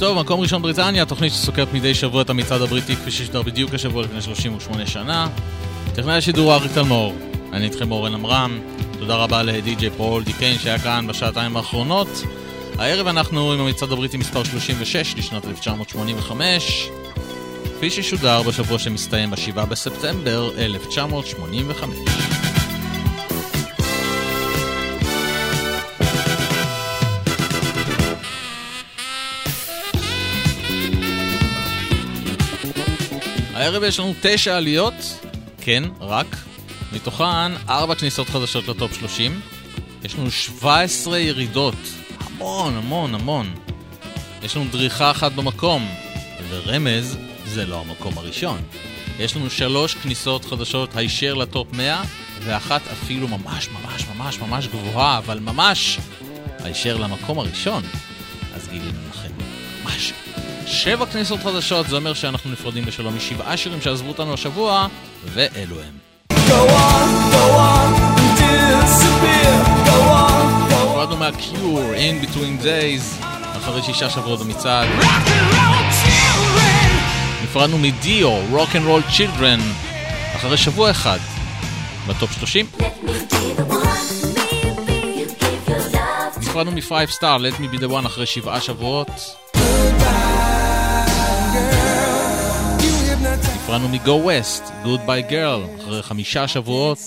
טוב, מקום ראשון בריטניה, תוכנית שסוקרת מדי שבוע את המצעד הבריטי כפי ששודר בדיוק השבוע לפני 38 שנה. טכנאי השידור אריק תלמור, אני איתכם אורן עמרם, תודה רבה לדי.ג'יי פול דיקיין שהיה כאן בשעתיים האחרונות. הערב אנחנו עם המצעד הבריטי מספר 36 לשנת 1985, כפי ששודר בשבוע שמסתיים ב-7 בספטמבר 1985. הערב יש לנו תשע עליות, כן, רק, מתוכן ארבע כניסות חדשות לטופ 30, יש לנו 17 ירידות, המון, המון, המון. יש לנו דריכה אחת במקום, ורמז, זה לא המקום הראשון. יש לנו שלוש כניסות חדשות הישר לטופ 100, ואחת אפילו ממש ממש ממש ממש גבוהה, אבל ממש הישר למקום הראשון. אז גילינו לכם משהו. שבע כניסות חדשות, זה אומר שאנחנו נפרדים בשלום משבעה שירים שעזבו אותנו השבוע, ואלו הם. נפרדנו מהקיור, In Between Days, אחרי שישה שבועות במצעד. נפרדנו מדיו, Rock and Roll Children, אחרי שבוע אחד, בטופ 30. נפרדנו מ-5 Star, Let Me Be The One, אחרי שבעה שבועות. נפרדנו מ-Go West, Goodbye Girl, אחרי חמישה שבועות.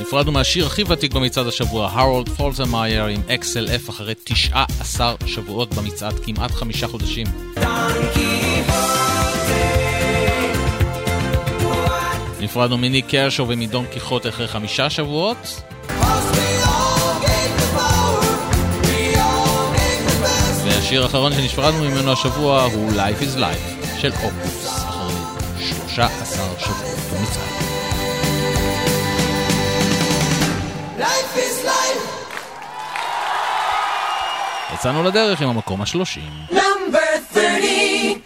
נפרדנו מהשיר הכי ותיק במצעד השבוע, הרולד פולזמאייר עם XLF אחרי 19 שבועות במצעד, כמעט חמישה חודשים. נפרדנו מניק קרשו ומדון קיחוט אחרי חמישה שבועות. והשיר האחרון שנפרדנו ממנו השבוע הוא Life is Life של אופוס, אחרי 13 שבועות במצעד. Life is life. יצאנו לדרך עם המקום השלושים. Number 30.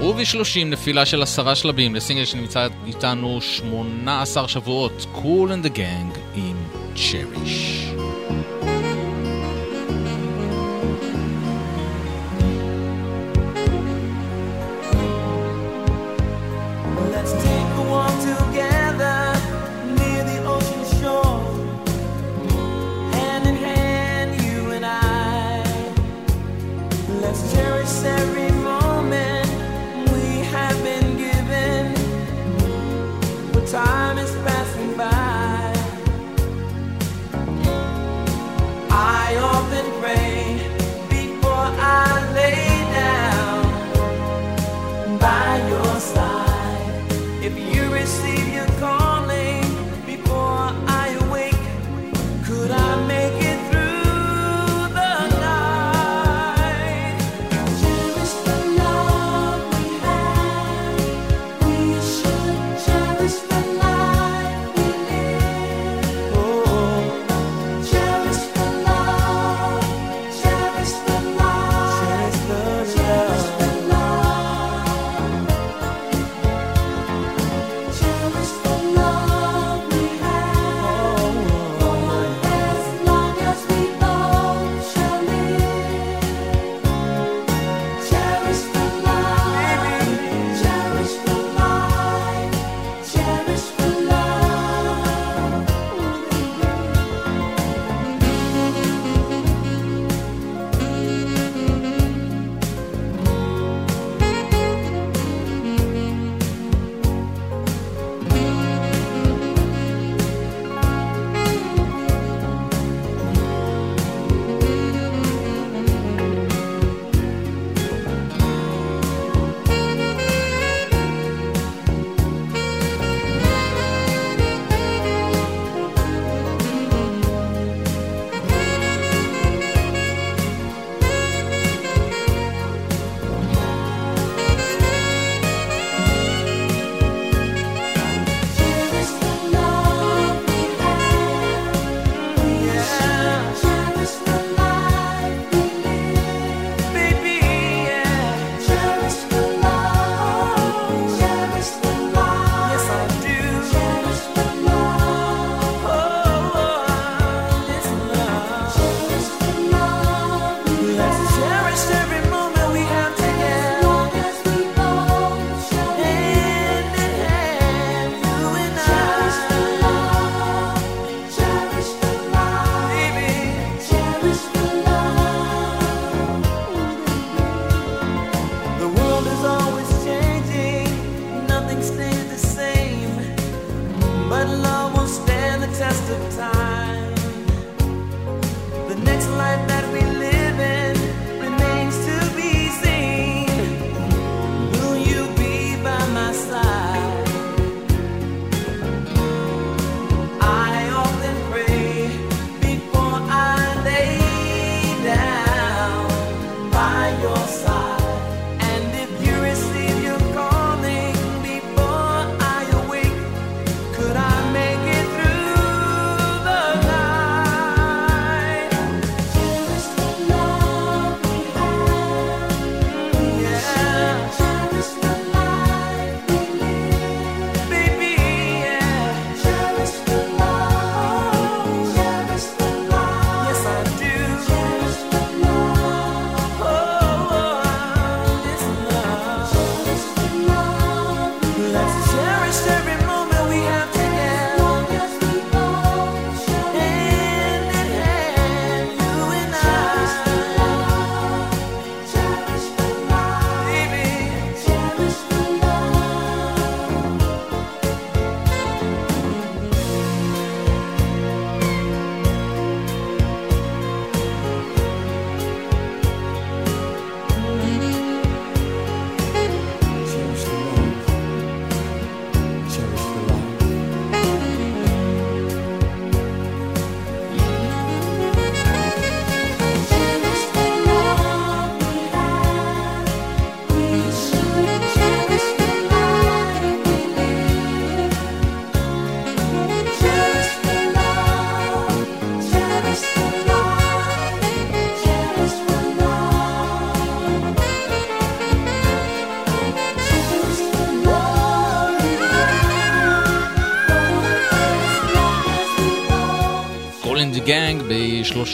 וב-30 נפילה של עשרה שלבים לסינגל שנמצא איתנו 18 שבועות, Cool and the Gang עם Cherish.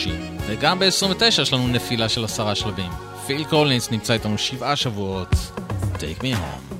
חופשי. וגם ב-29 יש לנו נפילה של עשרה שלבים. פיל קולינס נמצא איתנו שבעה שבועות. Take me home.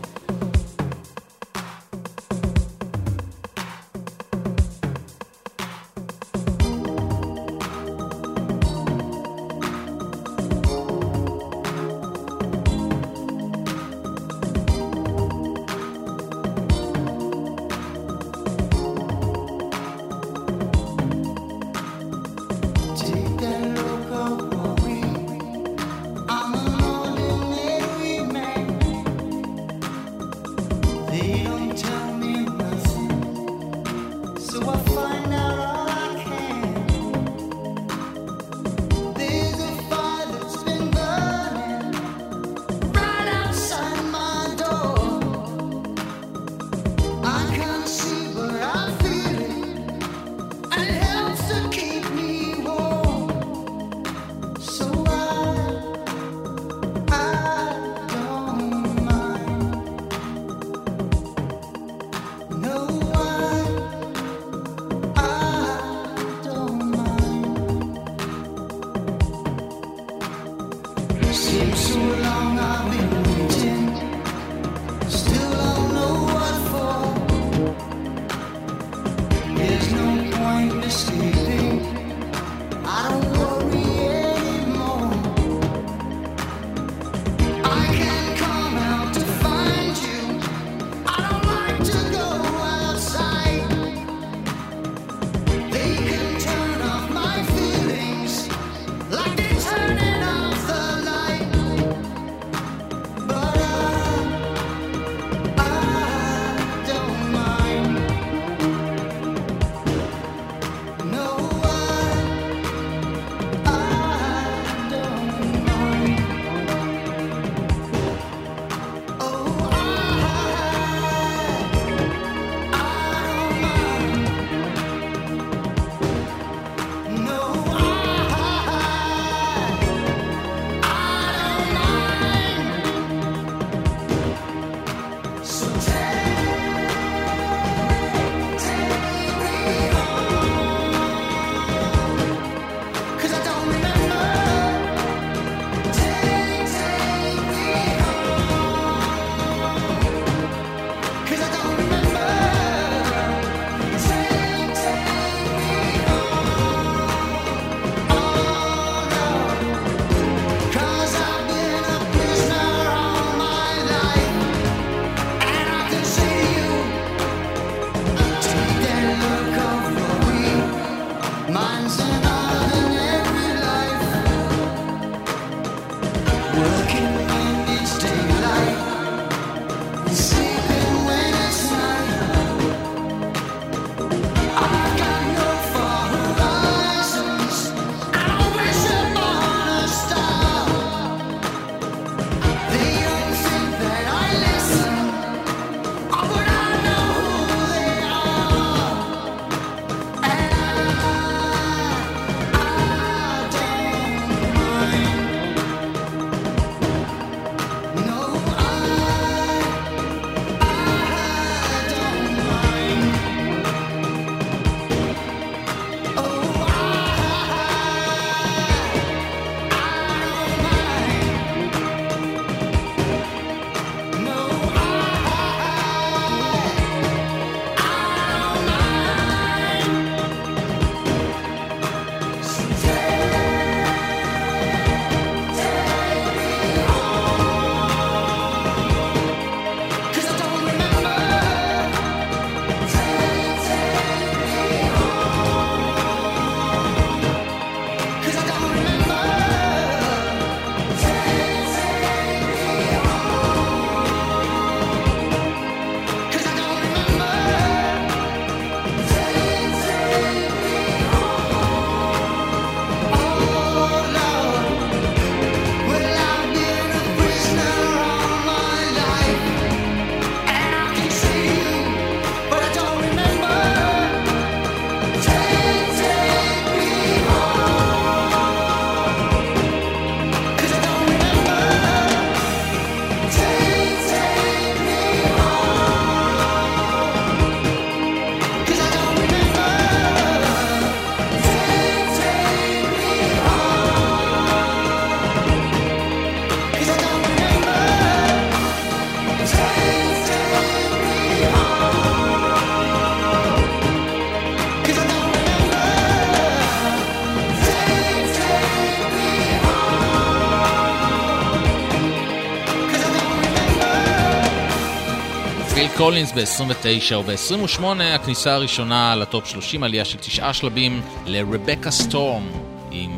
רולינס ב-29 וב-28 הכניסה הראשונה לטופ 30, עלייה של תשעה שלבים לרבקה סטורם עם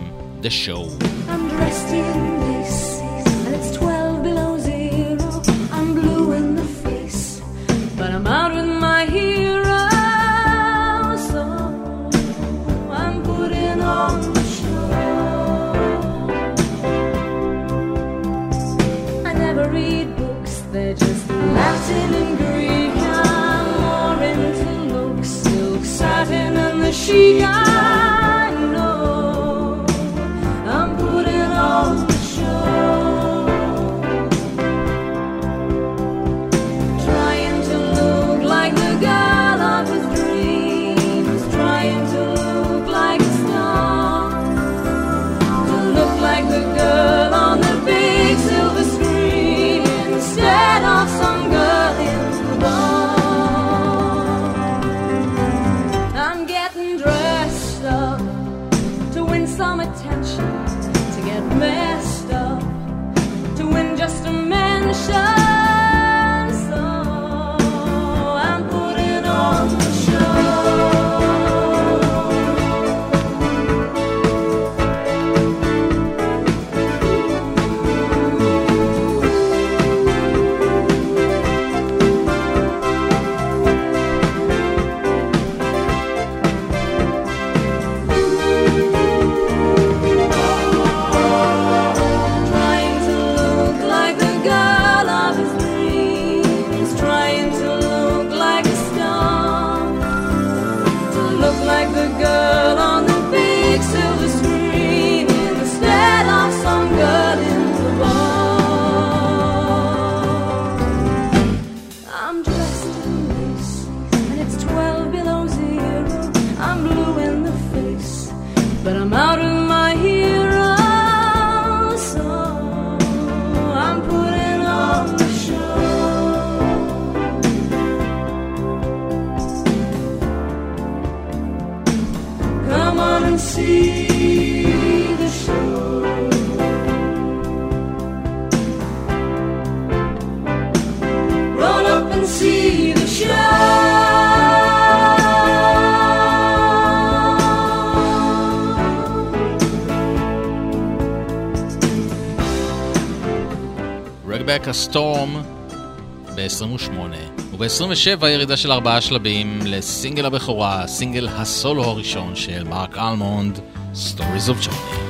The Show. I'm. te. להק הסטורם ב-28, וב-27 ירידה של ארבעה שלבים לסינגל הבכורה, סינגל הסולו הראשון של מרק אלמונד, Stories of Johnny.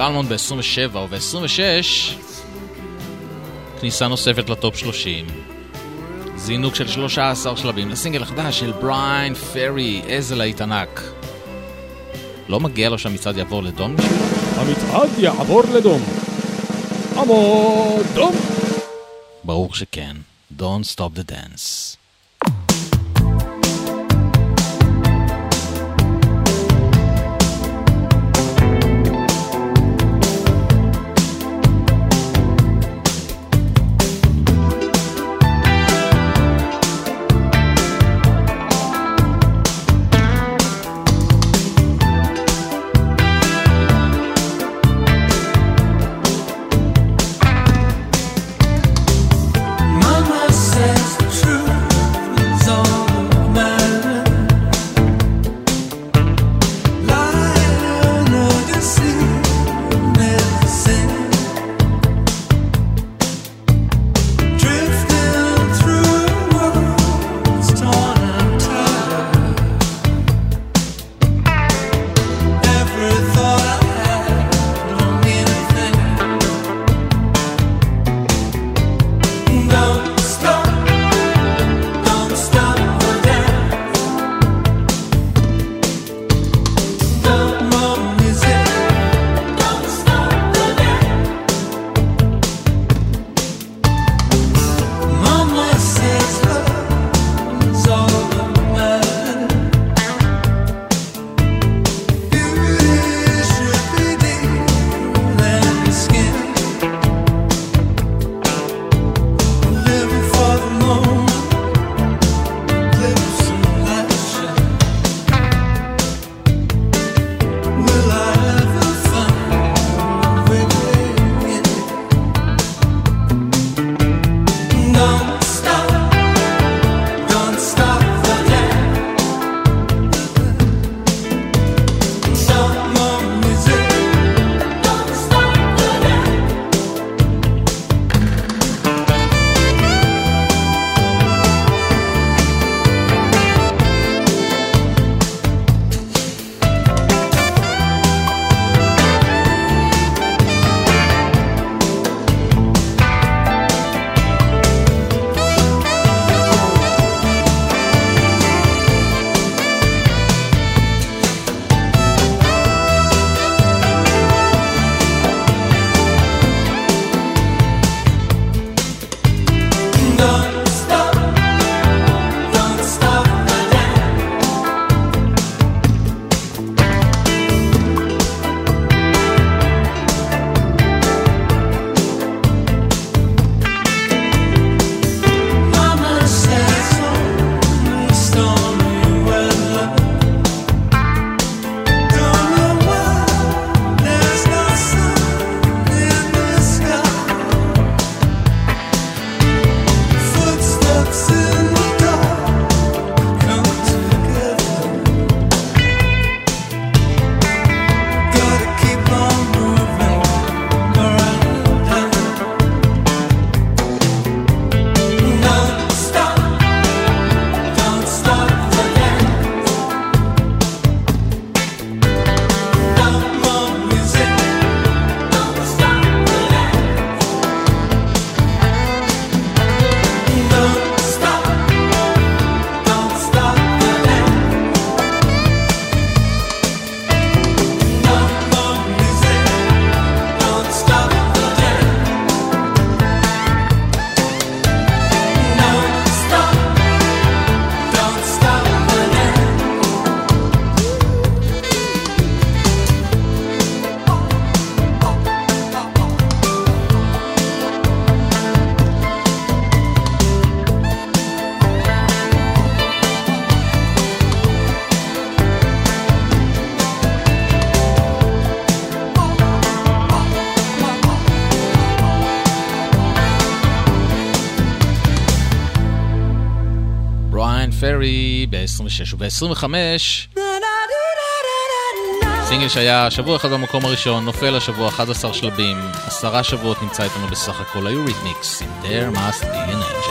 אלמונד ב-27 וב-26 כניסה נוספת לטופ 30. זינוק של 13 שלבים לסינגל החדש של בריין פרי, איזה להיט ענק. לא מגיע לו שהמצעד יעבור לדום? המצעד יעבור לדום. עמוד דום! ברור שכן. Don't stop the dance. סינגל שהיה שבוע אחד במקום הראשון, נופל השבוע 11 שלבים, עשרה שבועות נמצא איתנו בסך הכל, היו ריתמיקס, in there must be an engine.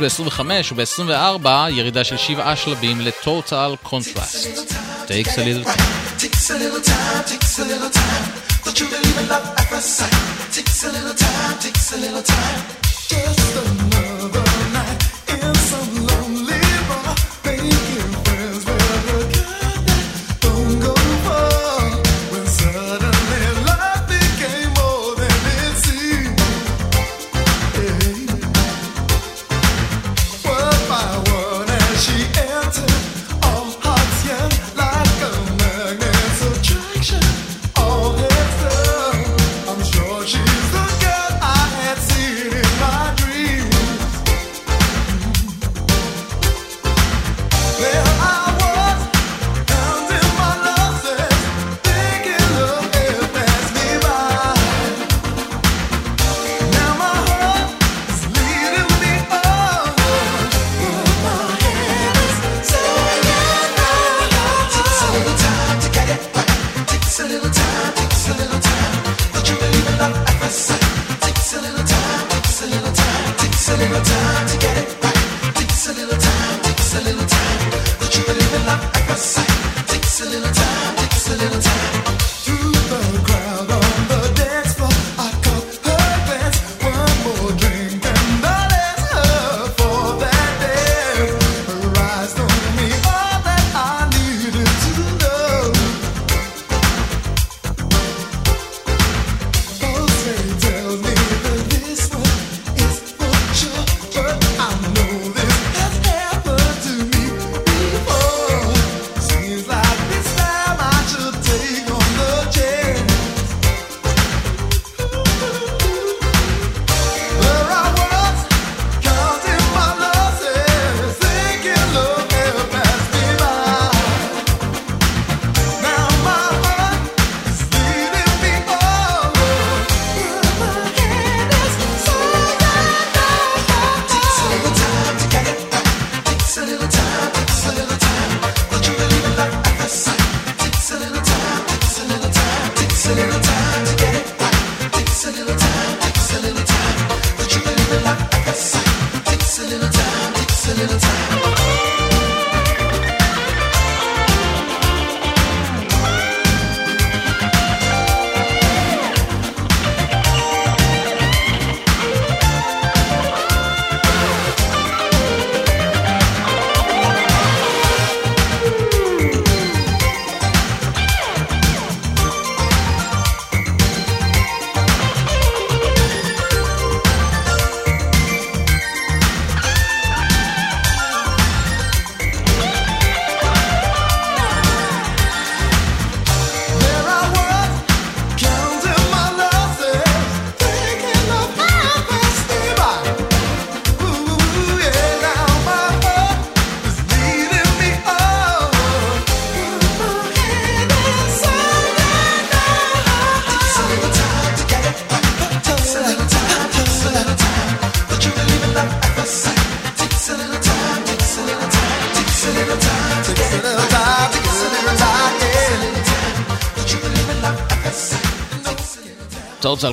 ב-25 וב-24 ירידה של שבעה שלבים לטוטל קונטרסט. Takes a little time. Takes a little time, takes a little time. Don't you believe in love at first sight? Takes a little time, takes a little time. Just enough.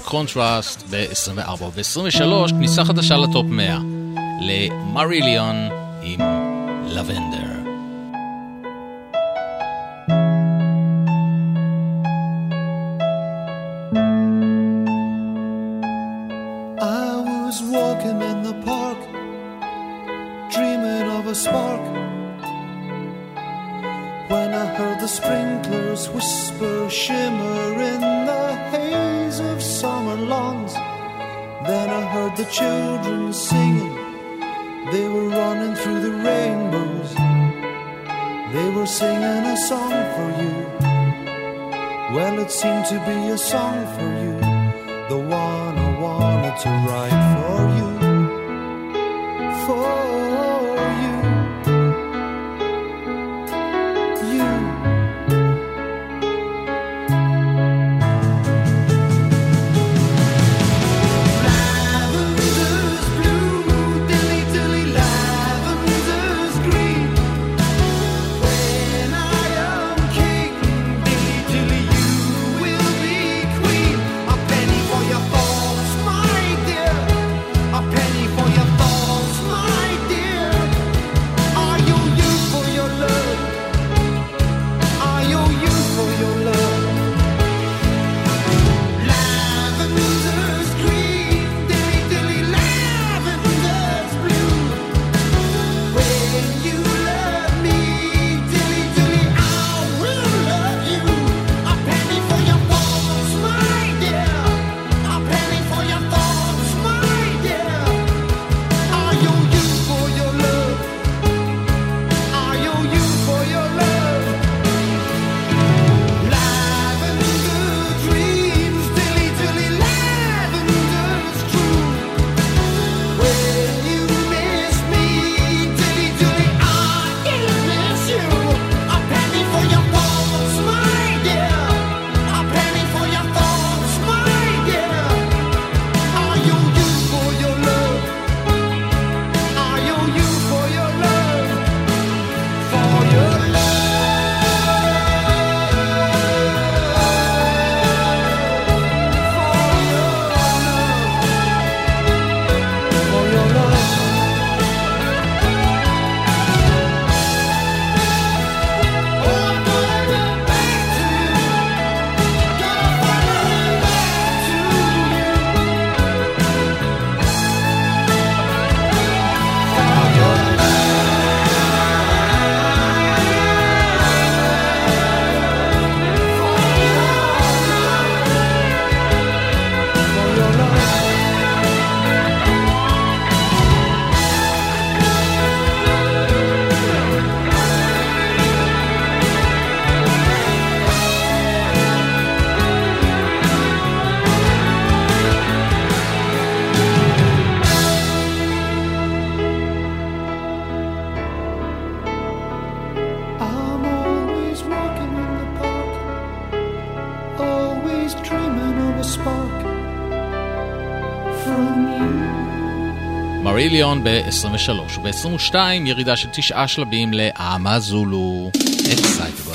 קונטרסט ב-24, ו-23, כניסה חדשה לטופ 100 למריליון ב-23, וב-22 ירידה של תשעה שלבים לאמה זולו. אקסייטגו.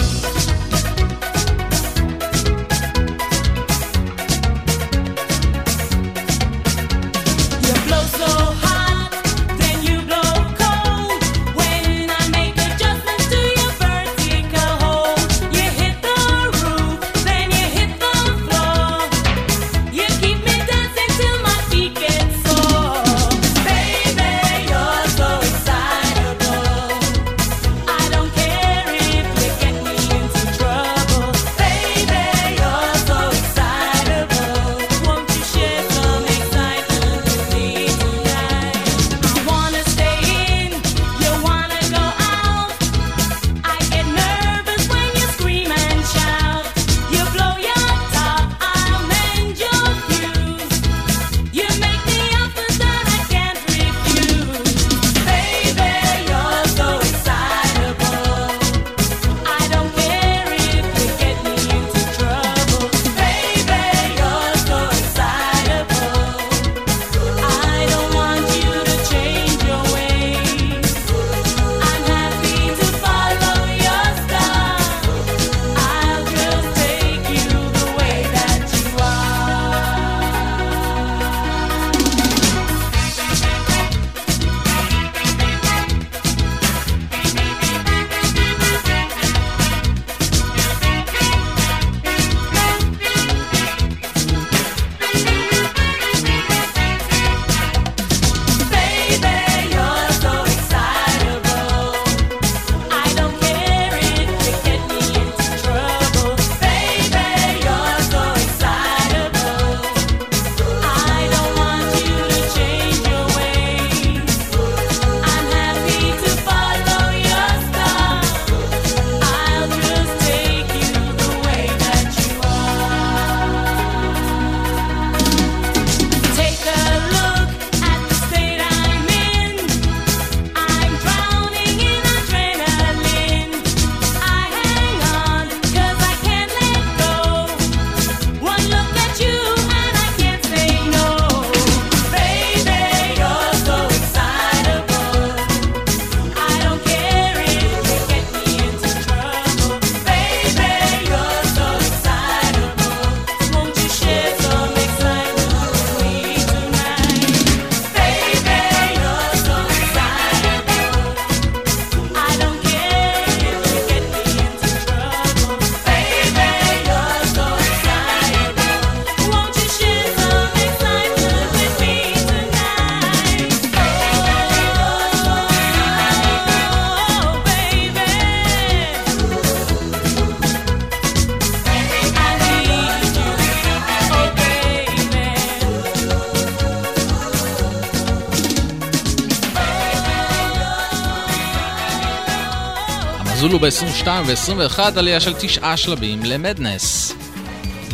22 ו-21 עלייה של תשעה שלבים למדנס.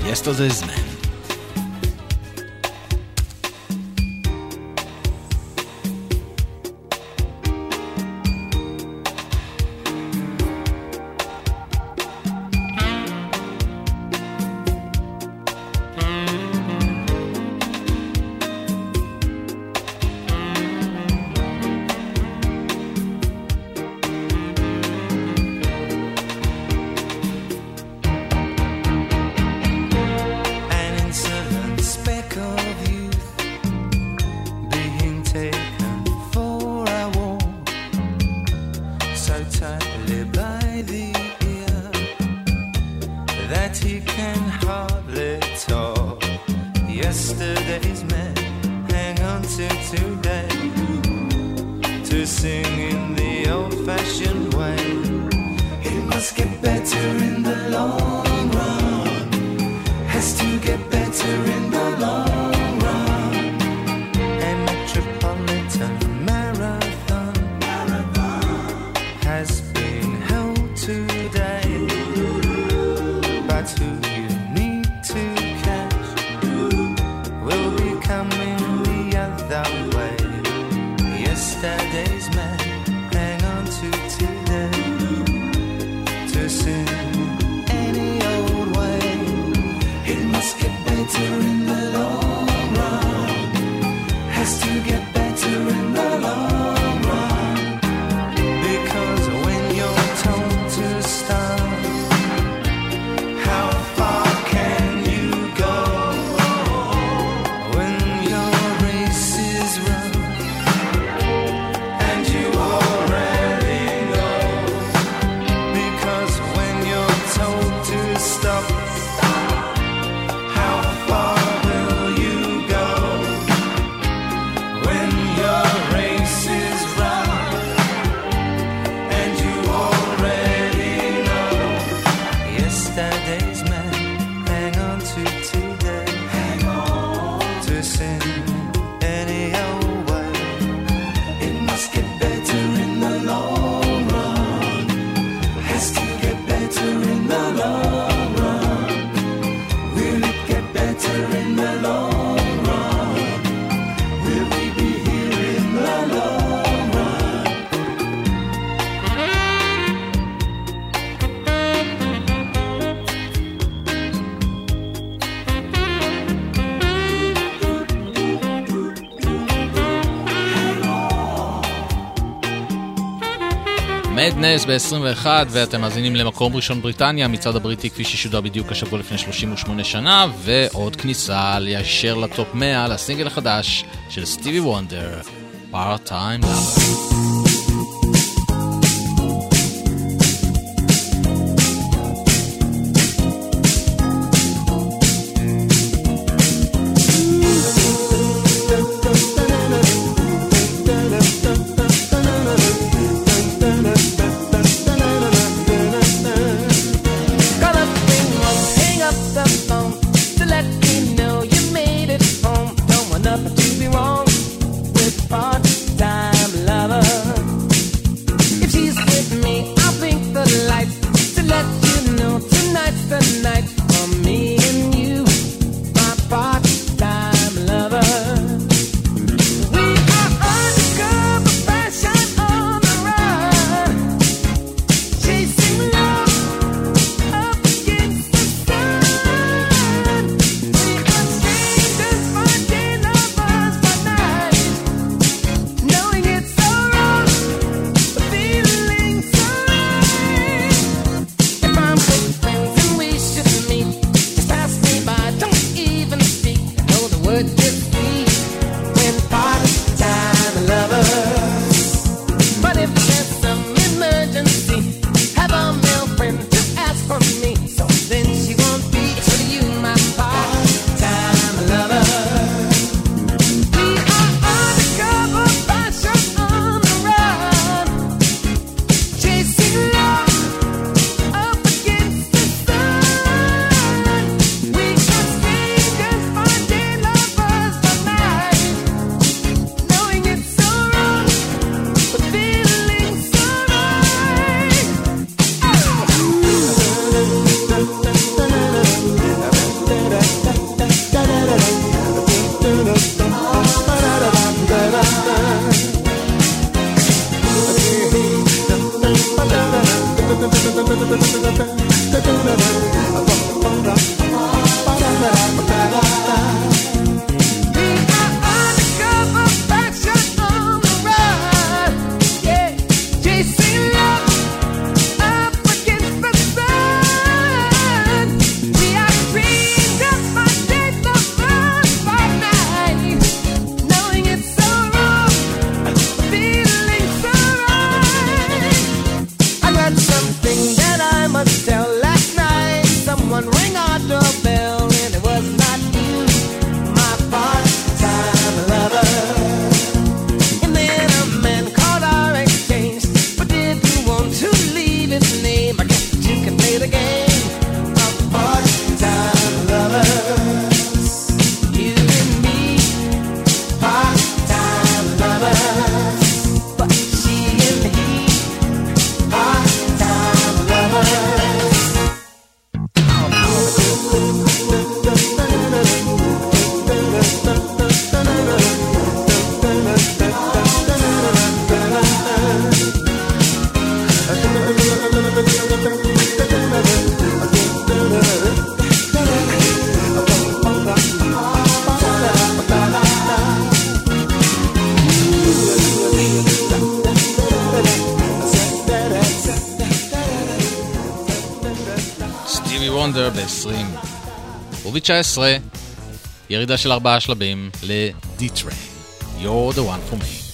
יסטר זה זמן. מדנס ב-21, ואתם מאזינים למקום ראשון בריטניה, מצעד הבריטי כפי ששודר בדיוק השבוע לפני 38 שנה, ועוד כניסה לישר לטופ 100 לסינגל החדש של סטיבי וונדר, פארט טיים לאבר. ב-20. וב-19, ירידה של ארבעה שלבים ל-D-Train. You're the one for me.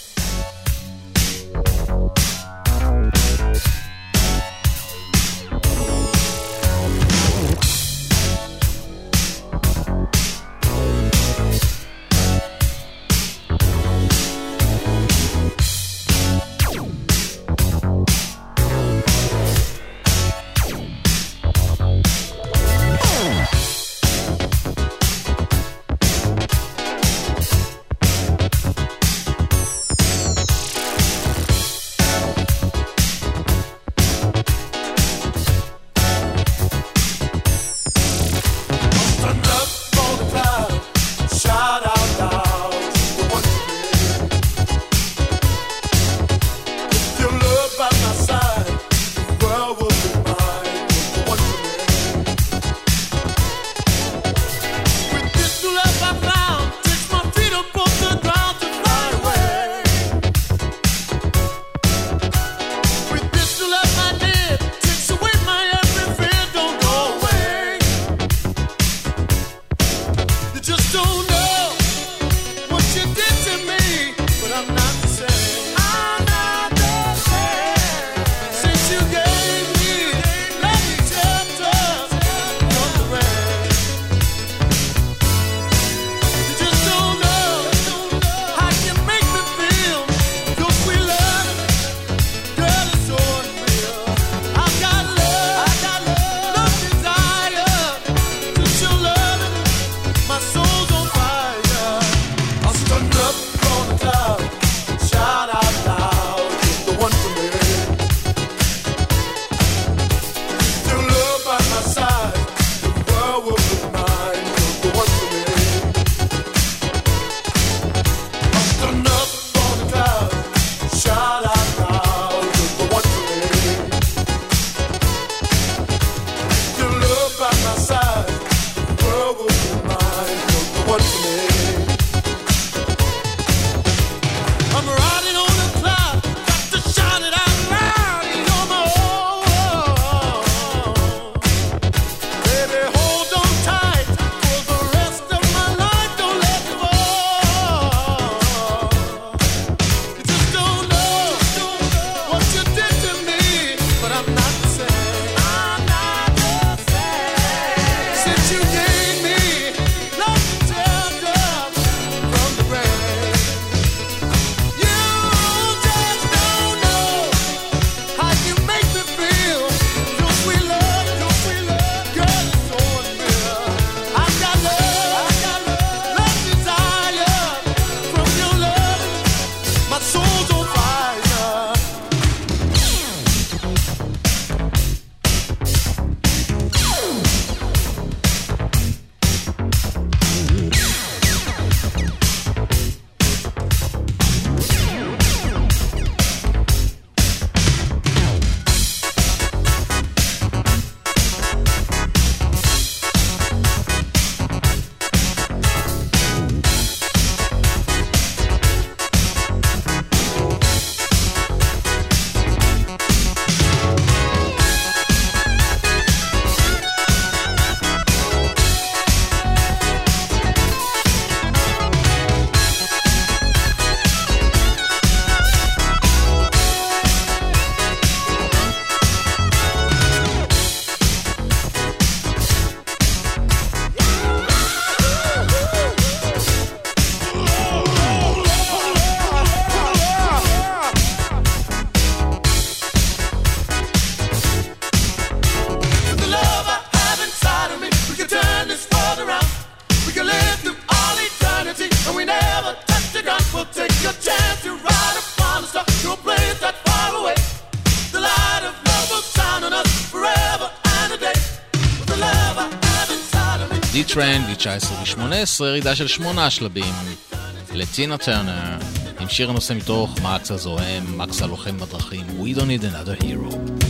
19 ו-18, ירידה של שמונה שלבים לטינה טרנר, עם שיר הנושא מתוך מקס הזוהם, מקס הלוחם בדרכים, We Don't Need Another Hero.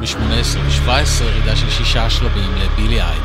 ב-18 ו-17, ירידה של שישה שלבים לבילי איילנד.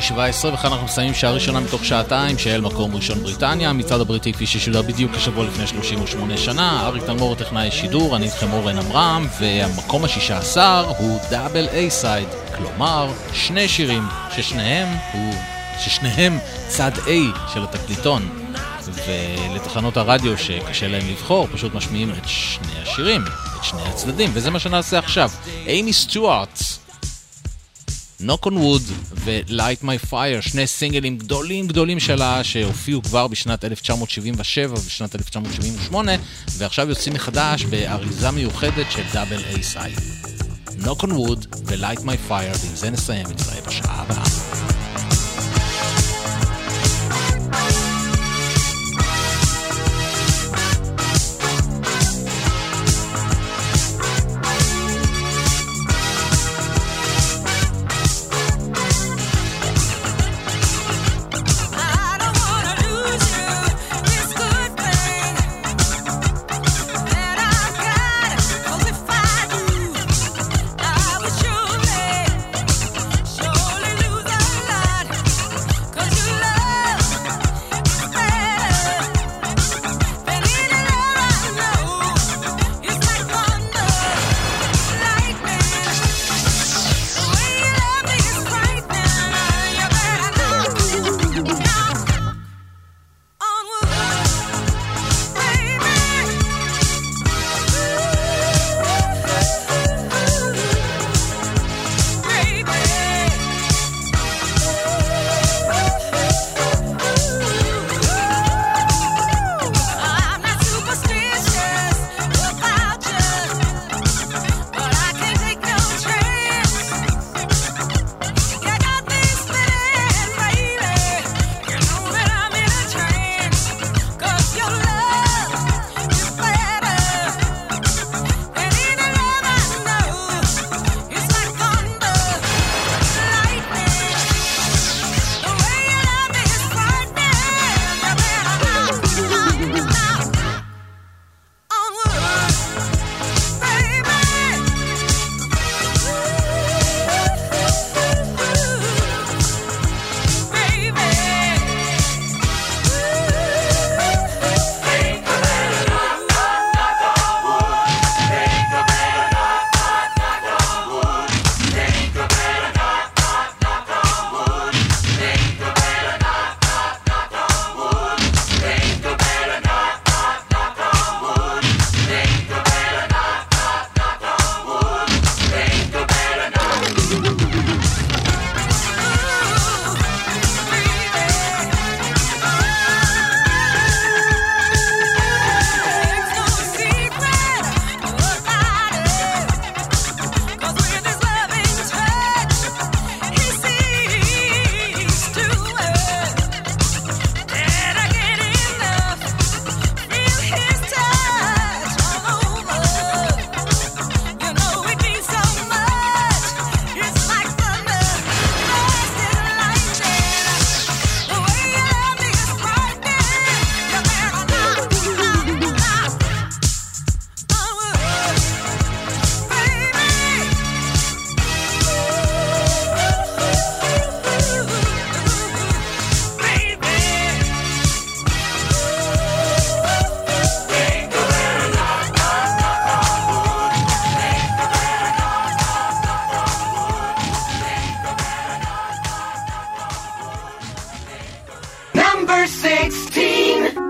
איידול ב-17, וכאן אנחנו מסיימים שעה ראשונה מתוך שעתיים של מקום ראשון בריטניה, מצעד הבריטי כפי ששודר בדיוק כשבוע לפני 38 שנה, אריק תלמור טכנאי שידור, אני איתכם אורן עמרם, והמקום השישה עשר הוא דאבל איי סייד, כלומר שני שירים ששניהם הוא, ששניהם צד A של התקליטון. ולתחנות הרדיו שקשה להם לבחור, פשוט משמיעים את שני השירים, את שני הצדדים, וזה מה שנעשה עכשיו. אימי סטוארט, Knock on Wood ו-Light My Fire, שני סינגלים גדולים גדולים שלה שהופיעו כבר בשנת 1977 ובשנת 1978 ועכשיו יוצאים מחדש באריזה מיוחדת של דאבל איי. Knock on Wood ו-Light My Fire, ועם זה נסיים, נתראה בשעה הבאה. number 16.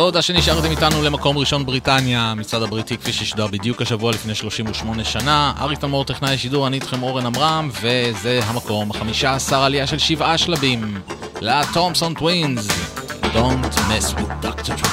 בעוד השני שרתם איתנו למקום ראשון בריטניה, מצעד הבריטי כפי ששודר בדיוק השבוע לפני 38 שנה. אריק תמור טכנאי השידור, אני איתכם אורן עמרם, וזה המקום, 15 עלייה של שבעה שלבים, לתומפסון טווינס, Don't mess with Dr.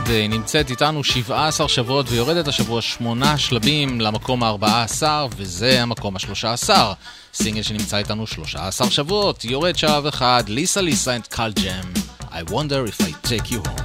עם הולידיי נמצאת איתנו 17 שבועות ויורדת השבוע 8 שלבים למקום ה-14 וזה המקום ה-13. סינגל שנמצא איתנו 13 שבועות, יורד שלב אחד, ליסה ליסה and קל ג'ם. I wonder if I take you home.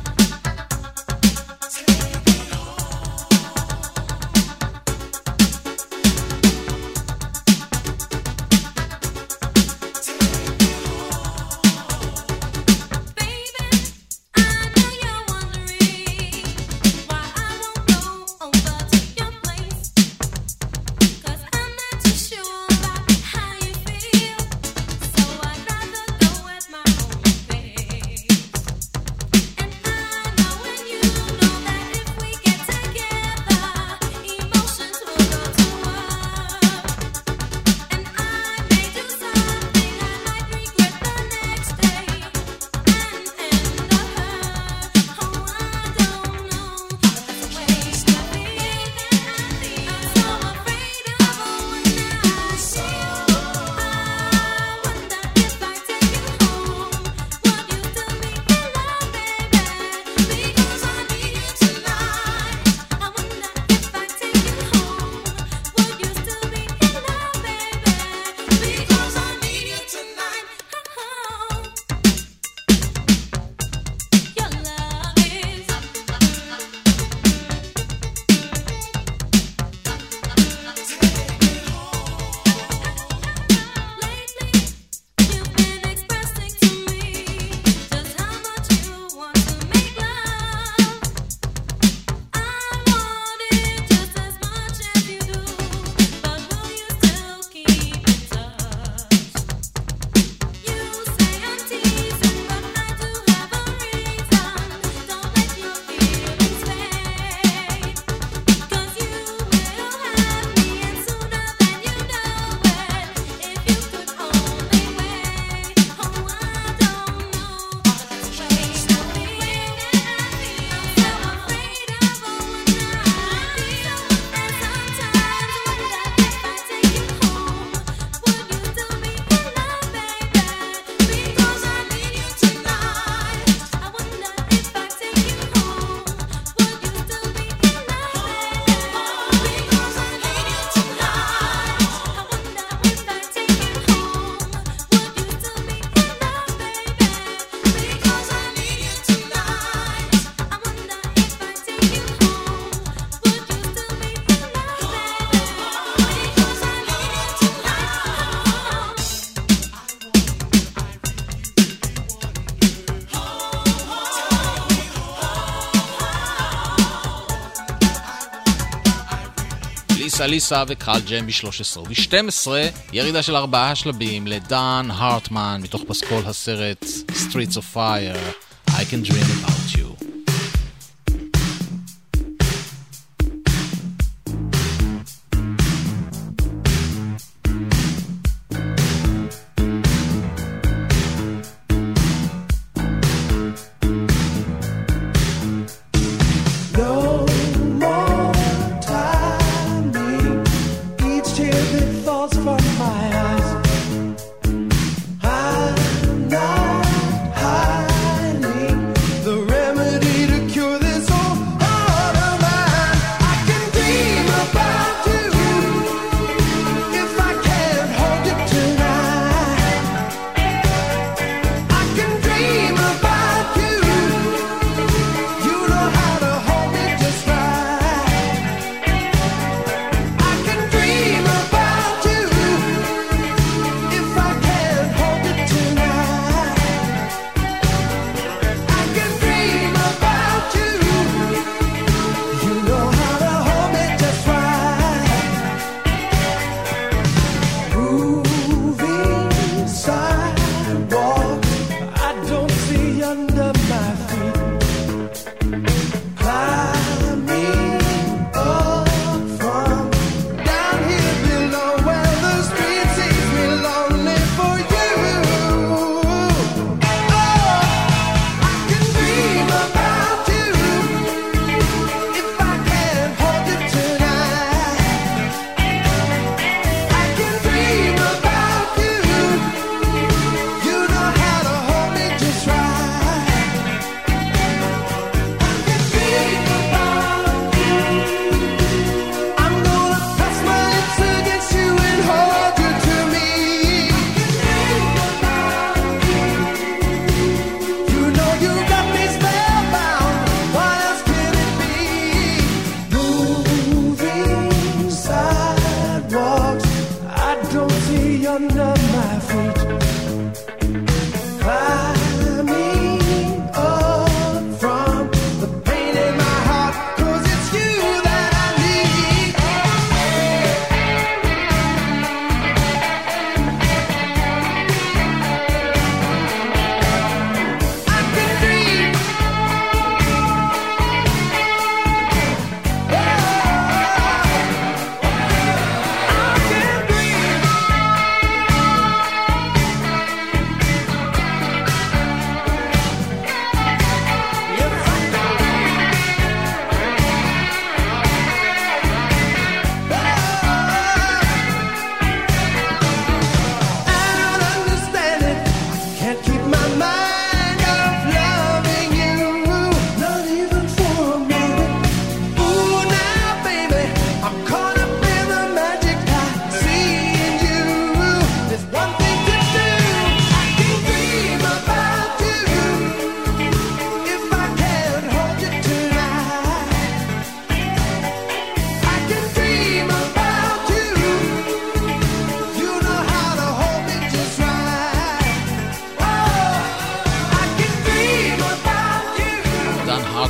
ליסה ליסה וקהל ג'ם ב-13 וב-12 ירידה של ארבעה שלבים לדן הרטמן מתוך פסקול הסרט Streets of Fire I can dream about you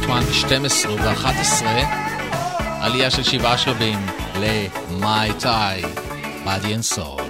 רוטמן 12 ו-11, עלייה של שבעה שלבים ל-My Tie, Body and Soul.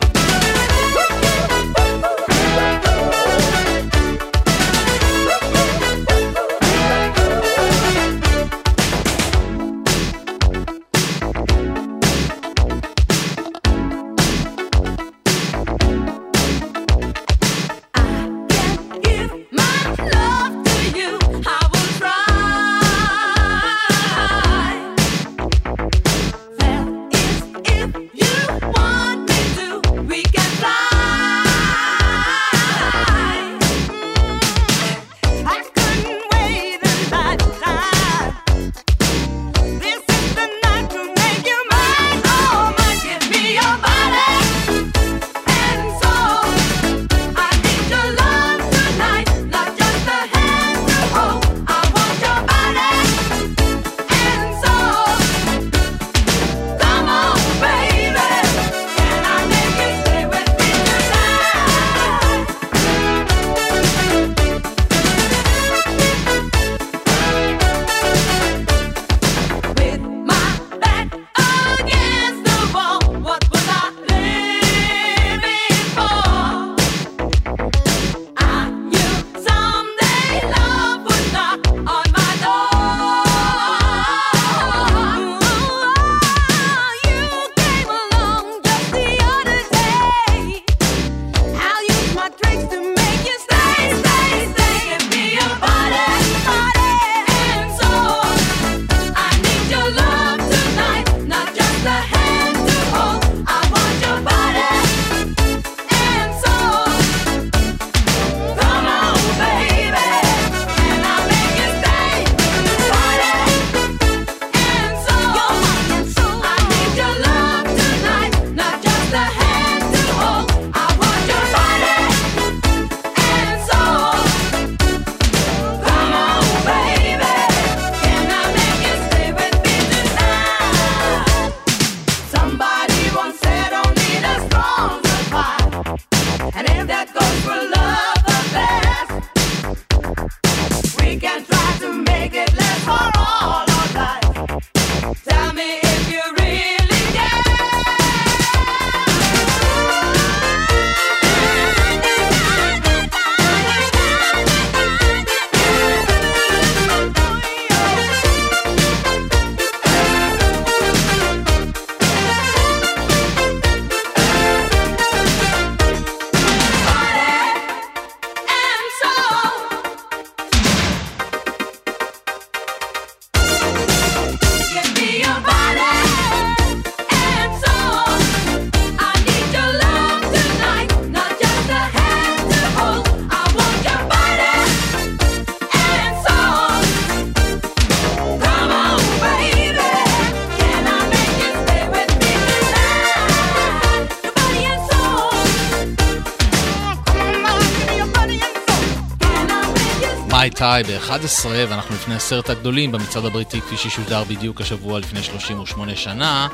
חי ב-11 ואנחנו לפני עשרת הגדולים במצעד הבריטי כפי ששודר בדיוק השבוע לפני 38 שנה.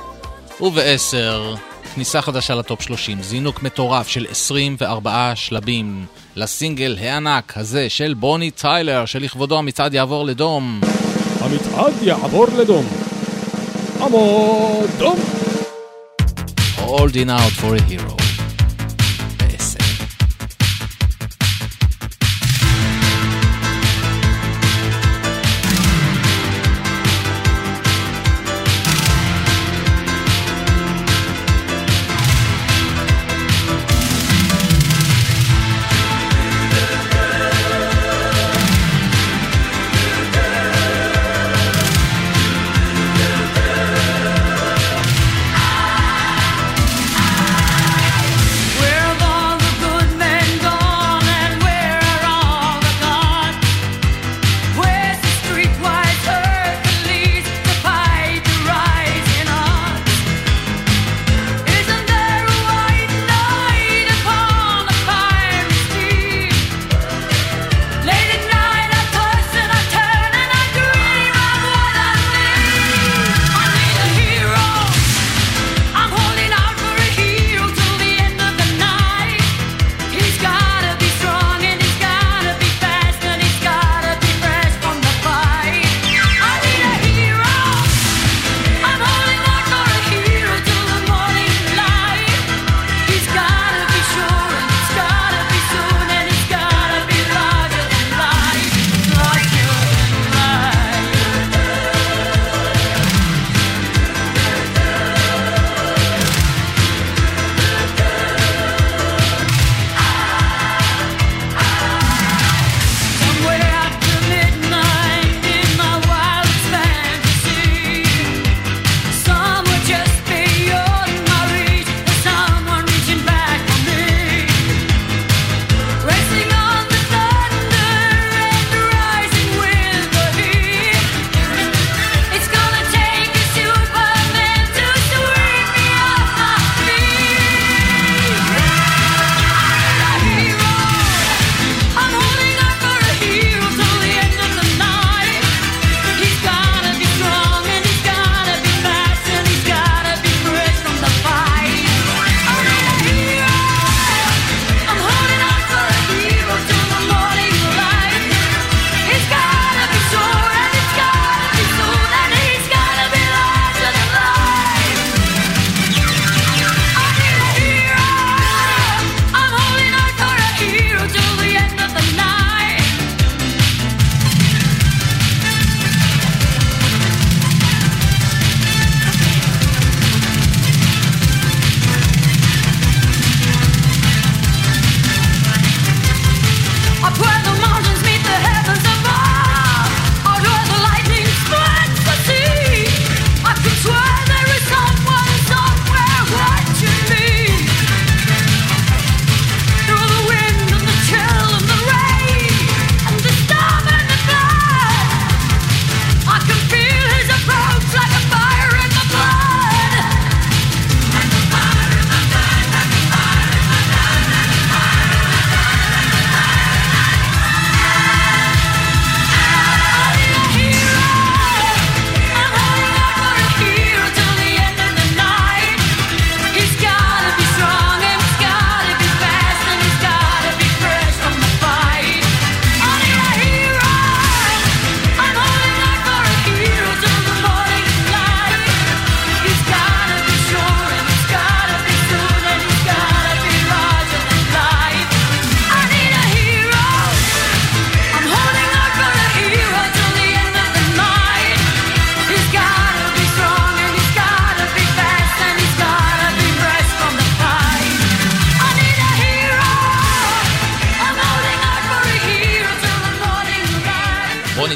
וב-10 כניסה חדשה לטופ 30 זינוק מטורף של 24 שלבים. לסינגל הענק הזה של בוני טיילר שלכבודו המצעד יעבור לדום. המצעד יעבור לדום. עמוד דום. All in out for a hero.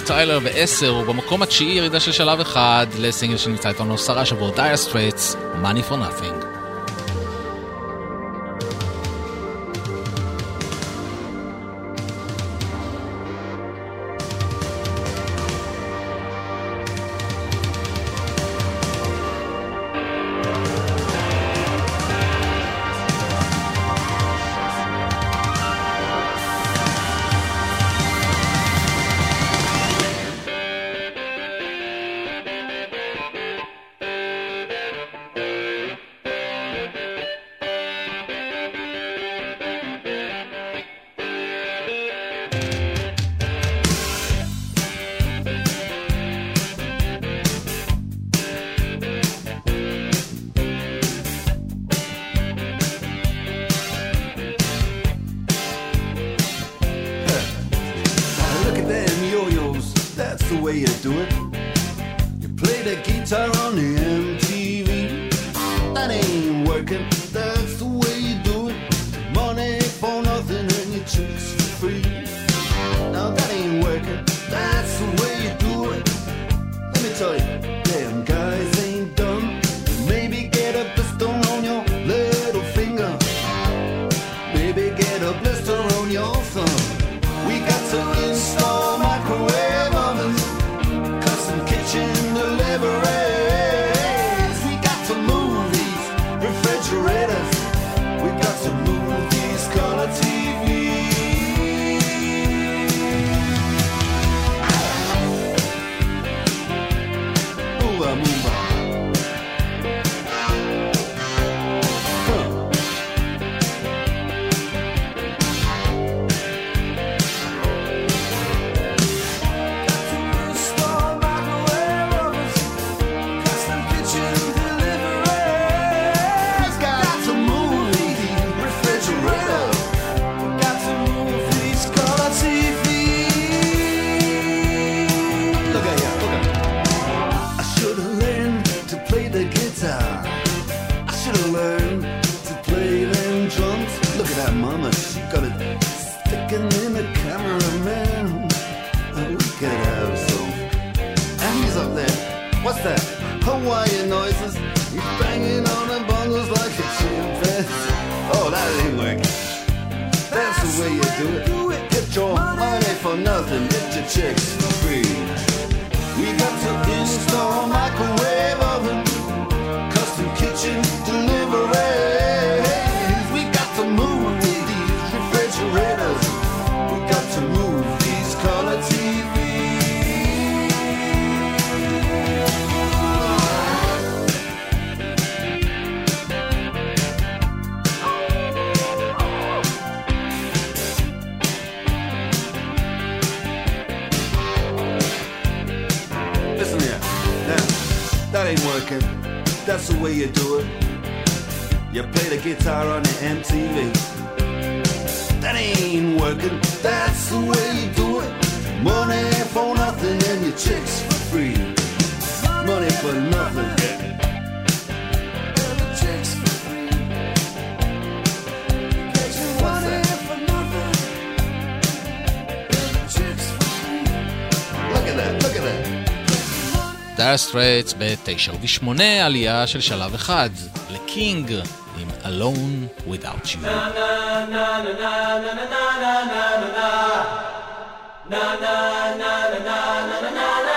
טיילר ב-10 הוא התשיעי ירידה של שלב אחד לסינגל שנמצא איתנו עשרה שבועות, Dire Straits, Money for Nothing. דייר סטרייטס ב-9 וב-8 עלייה של שלב אחד לקינג עם Alone Without You. na na na na na na na na na na na na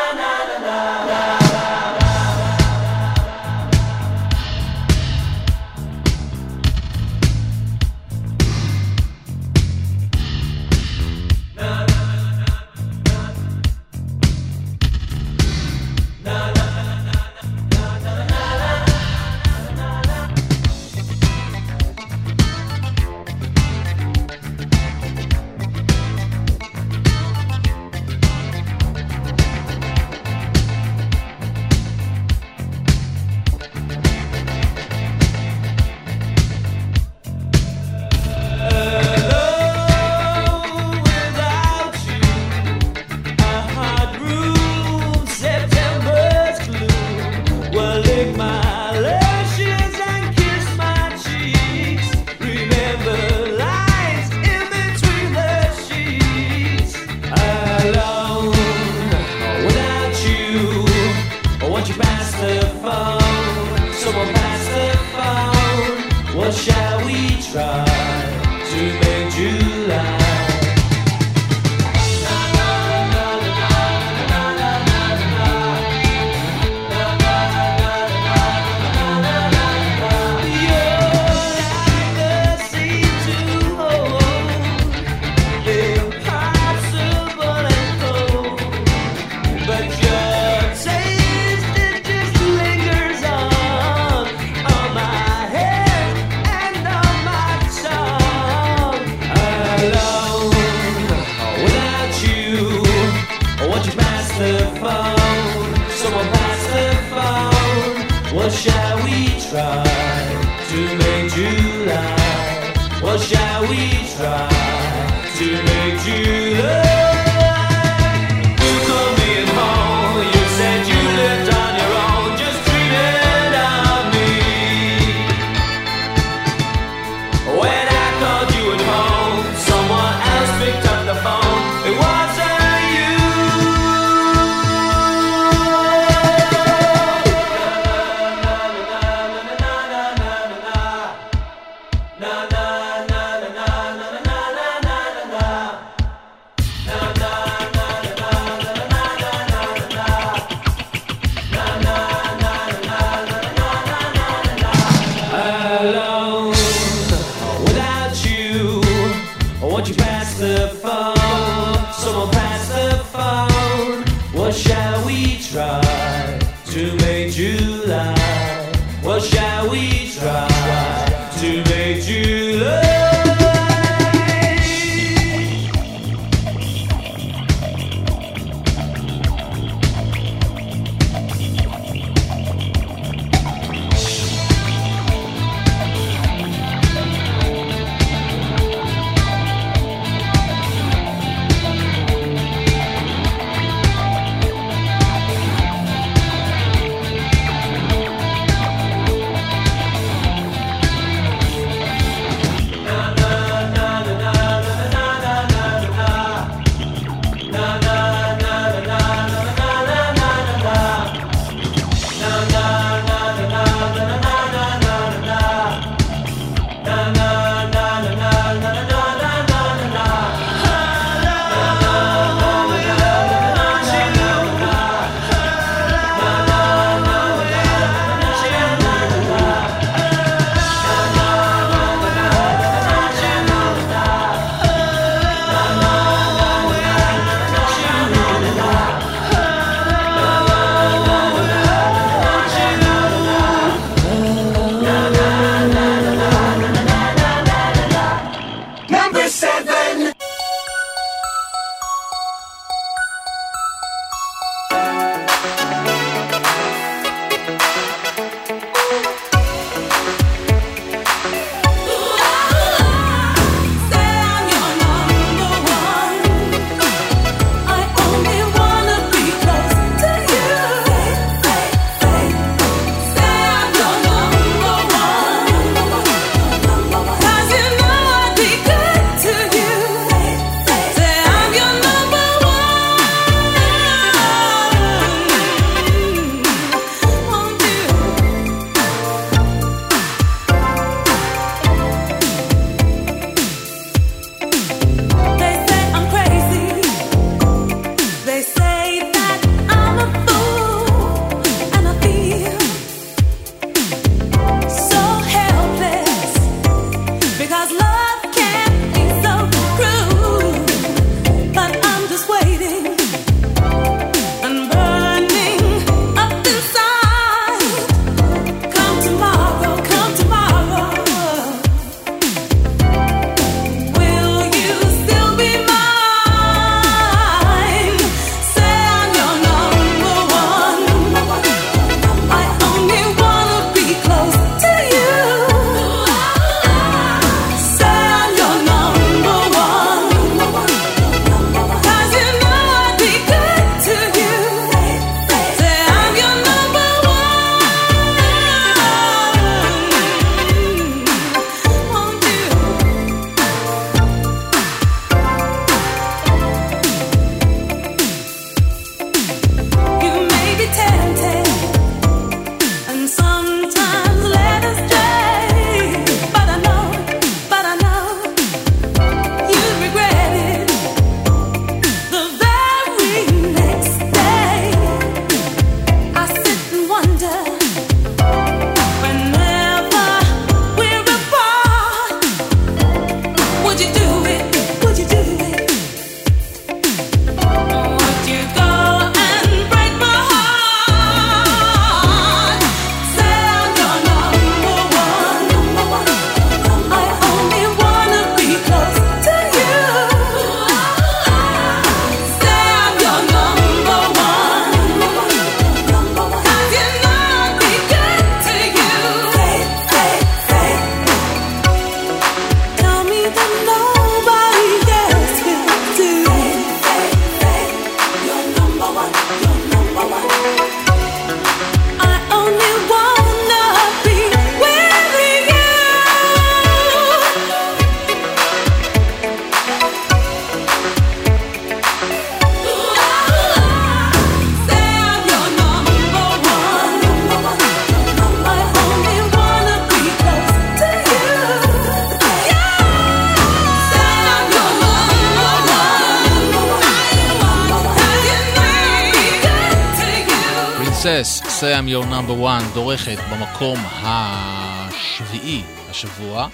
Yes, Sam your number one דורכת במקום השביעי השבוע,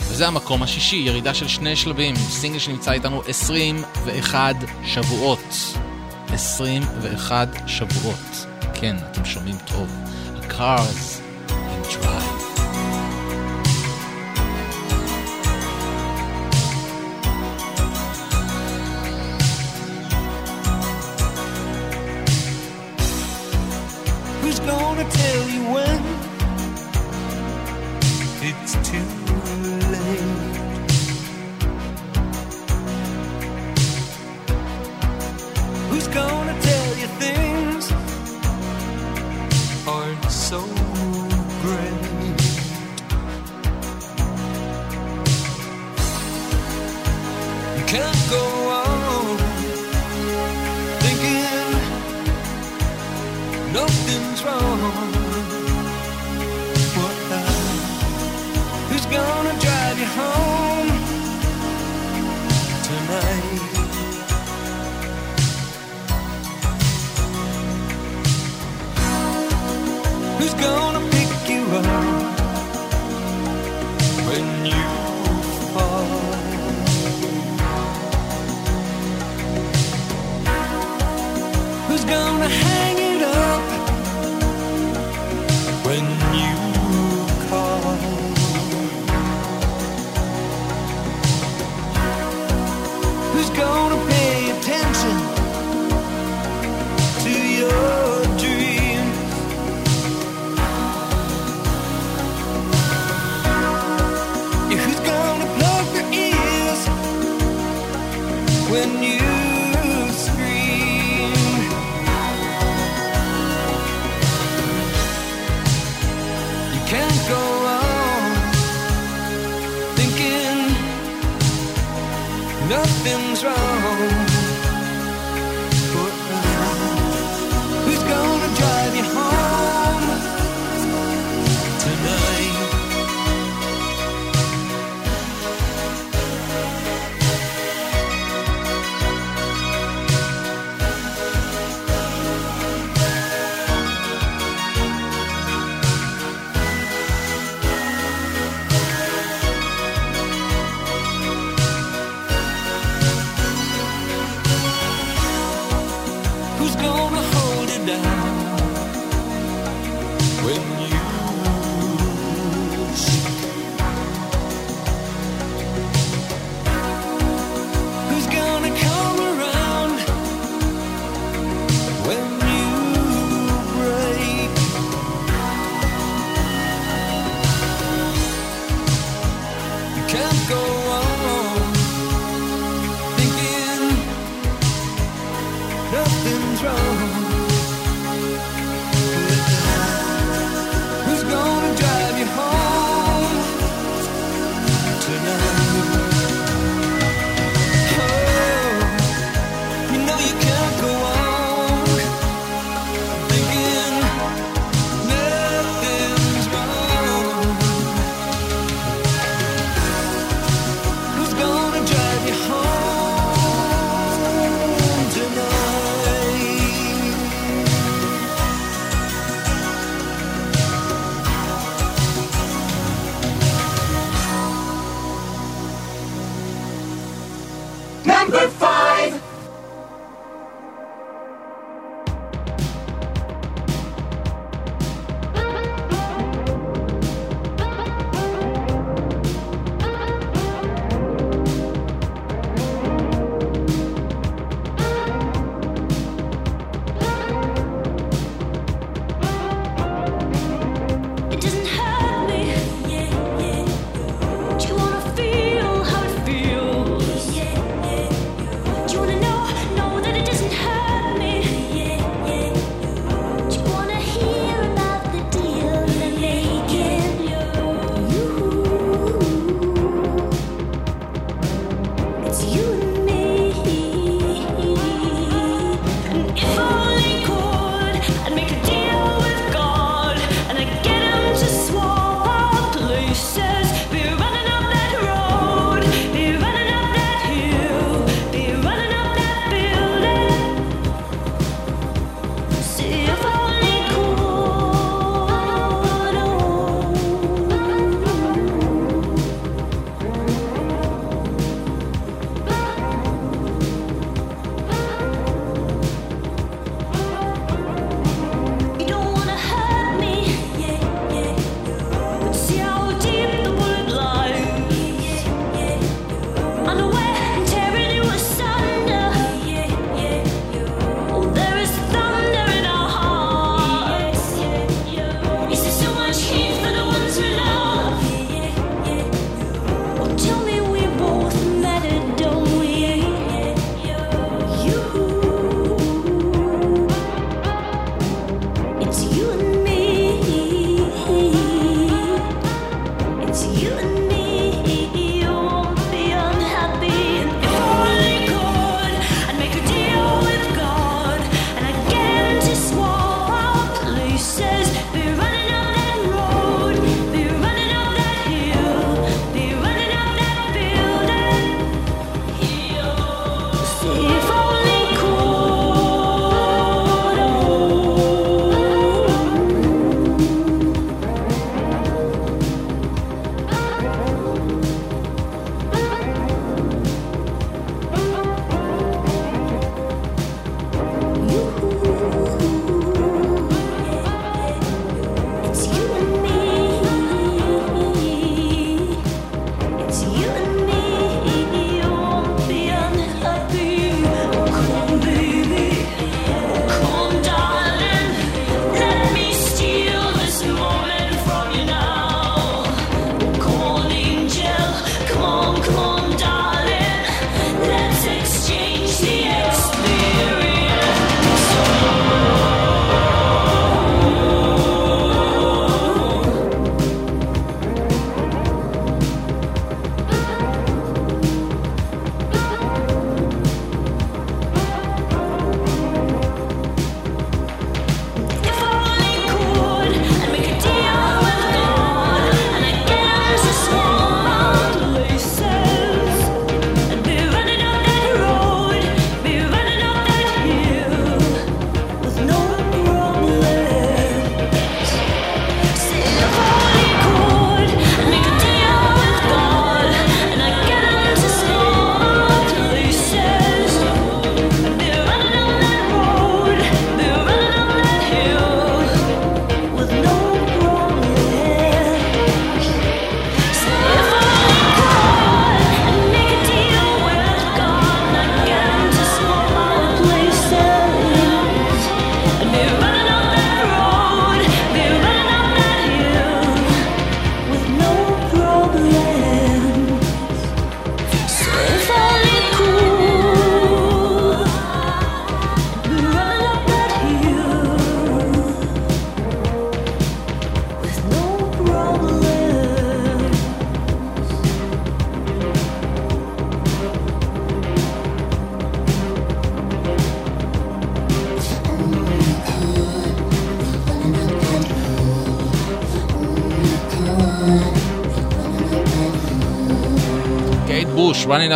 וזה המקום השישי, ירידה של שני שלבים, סינגל שנמצא איתנו 21 שבועות. 21 שבועות. כן, אתם שומעים טוב. הקארס. to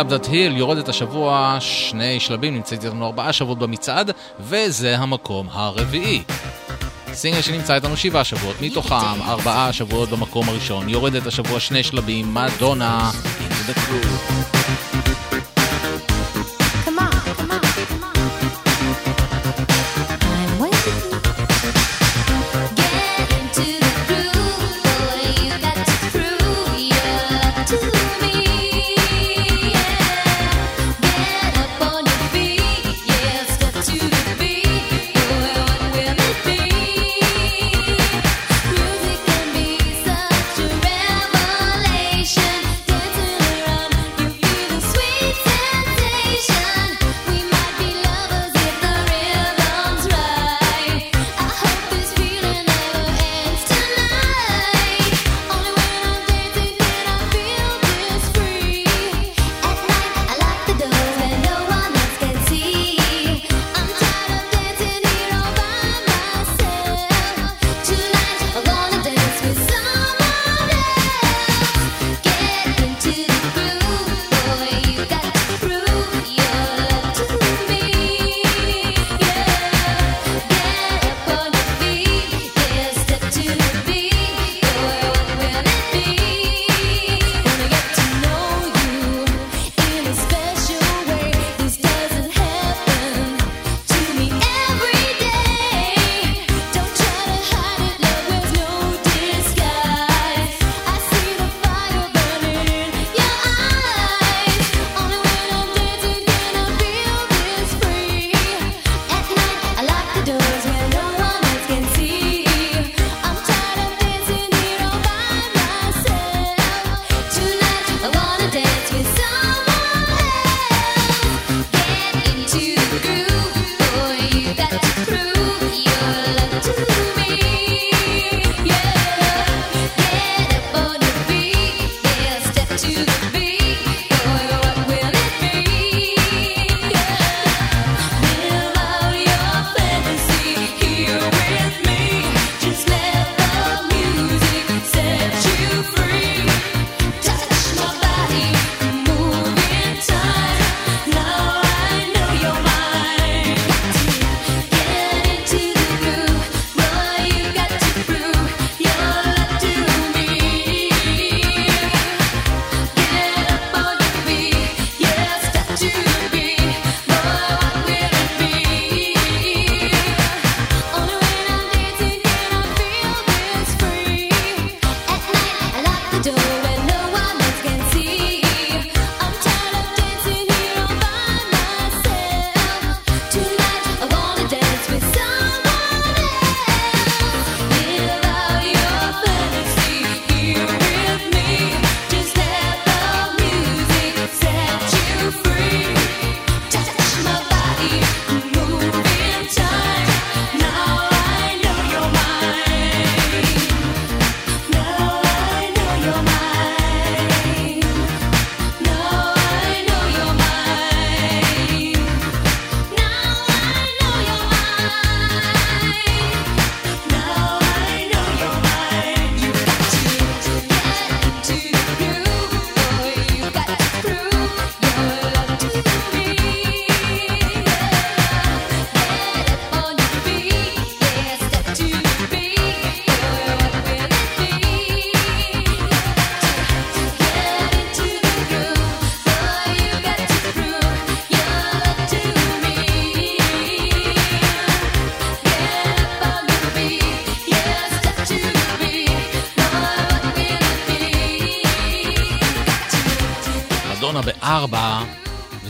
That Hill יורדת השבוע שני שלבים, נמצאת איתנו ארבעה שבועות במצעד, וזה המקום הרביעי. סינגל שנמצא איתנו שבעה שבועות, מתוכם ארבעה שבועות במקום הראשון, יורדת השבוע שני שלבים, מדונה, into the crew.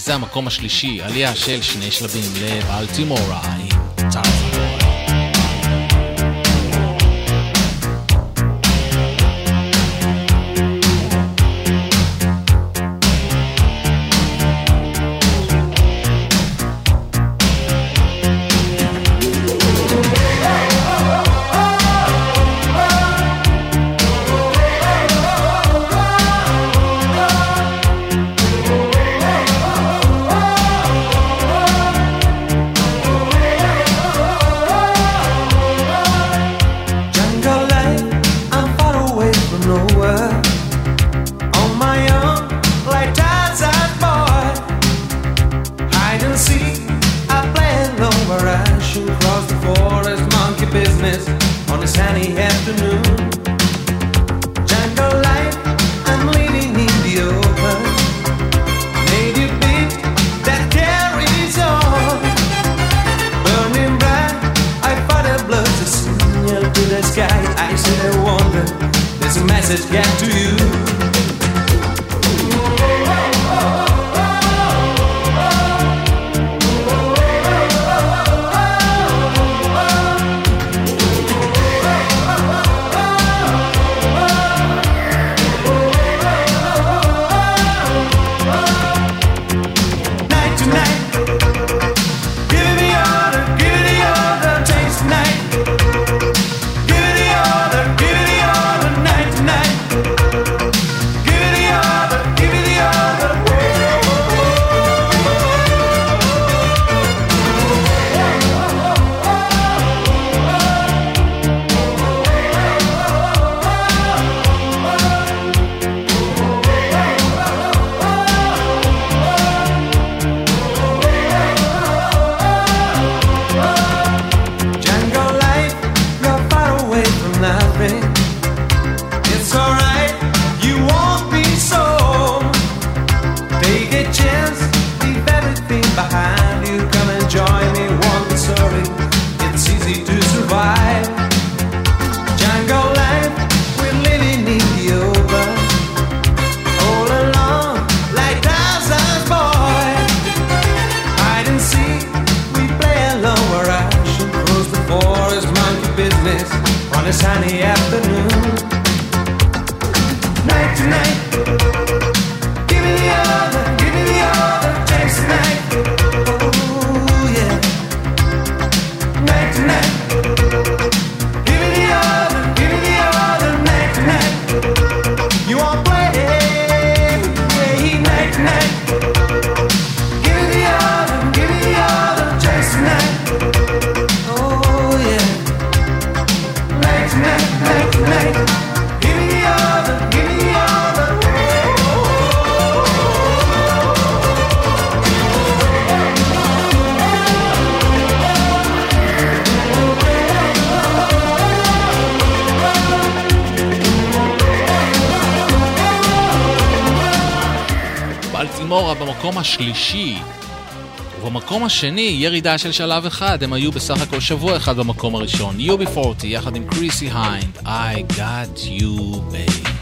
זה המקום השלישי, עלייה של שני שלבים לבלטימורה. השלישי. ובמקום השני, ירידה של שלב אחד, הם היו בסך הכל שבוע אחד במקום הראשון. UB40 יחד עם קריסי היינד, I got you babe.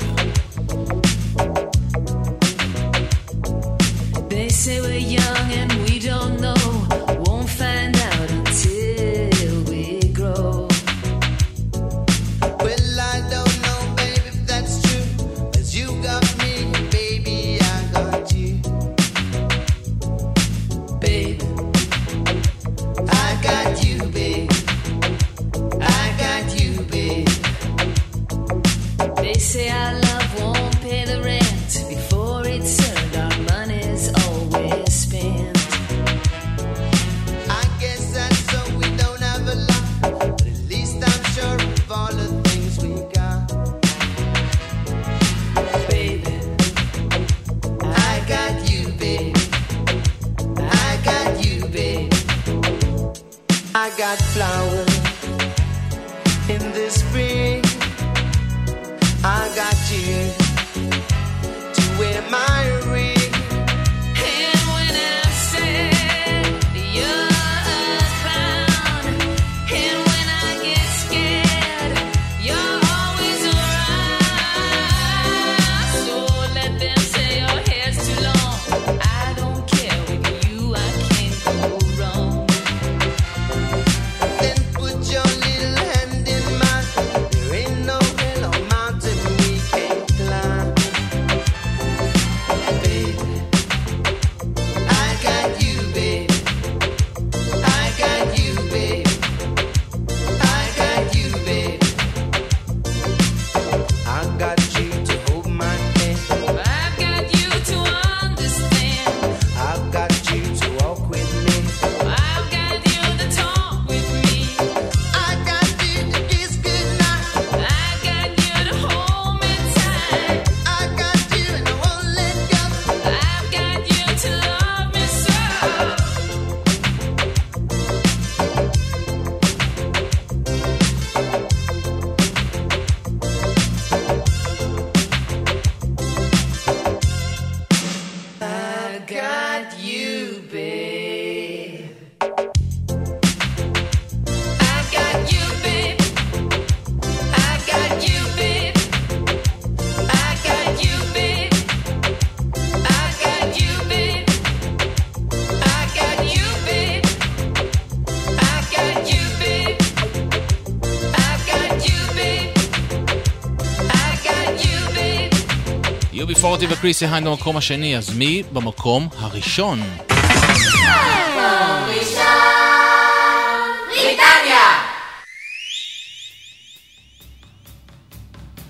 סקורטי וקריס יהיין במקום השני, אז מי במקום הראשון?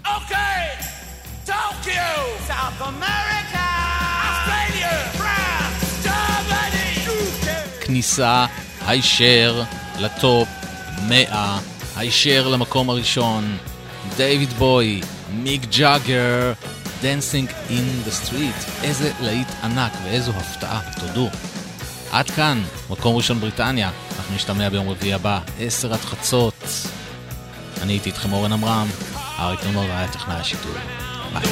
אוקיי, אוקיי! כניסה הישר לטופ 100, הישר למקום הראשון, דייוויד בוי, מיק ג'אגר, Dancing in the Street. איזה להיט ענק ואיזו הפתעה, תודו. עד כאן, מקום ראשון בריטניה. אנחנו נשתמע ביום רביעי הבא, עשר עד חצות. אני הייתי איתכם אורן עמרם, אריק נמר היה טכנאי השידור. ביי.